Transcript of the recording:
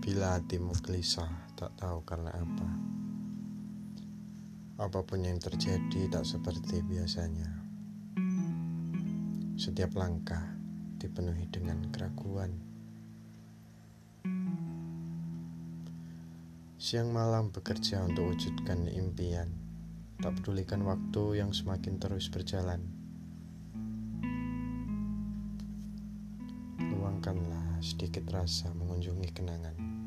Bila hatimu gelisah, tak tahu karena apa. Apa pun yang terjadi tak seperti biasanya. Setiap langkah dipenuhi dengan keraguan. Siang malam bekerja untuk wujudkan impian, tak pedulikan waktu yang semakin terus berjalan. Luangkanlah sedikit rasa mengunjungi kenangan.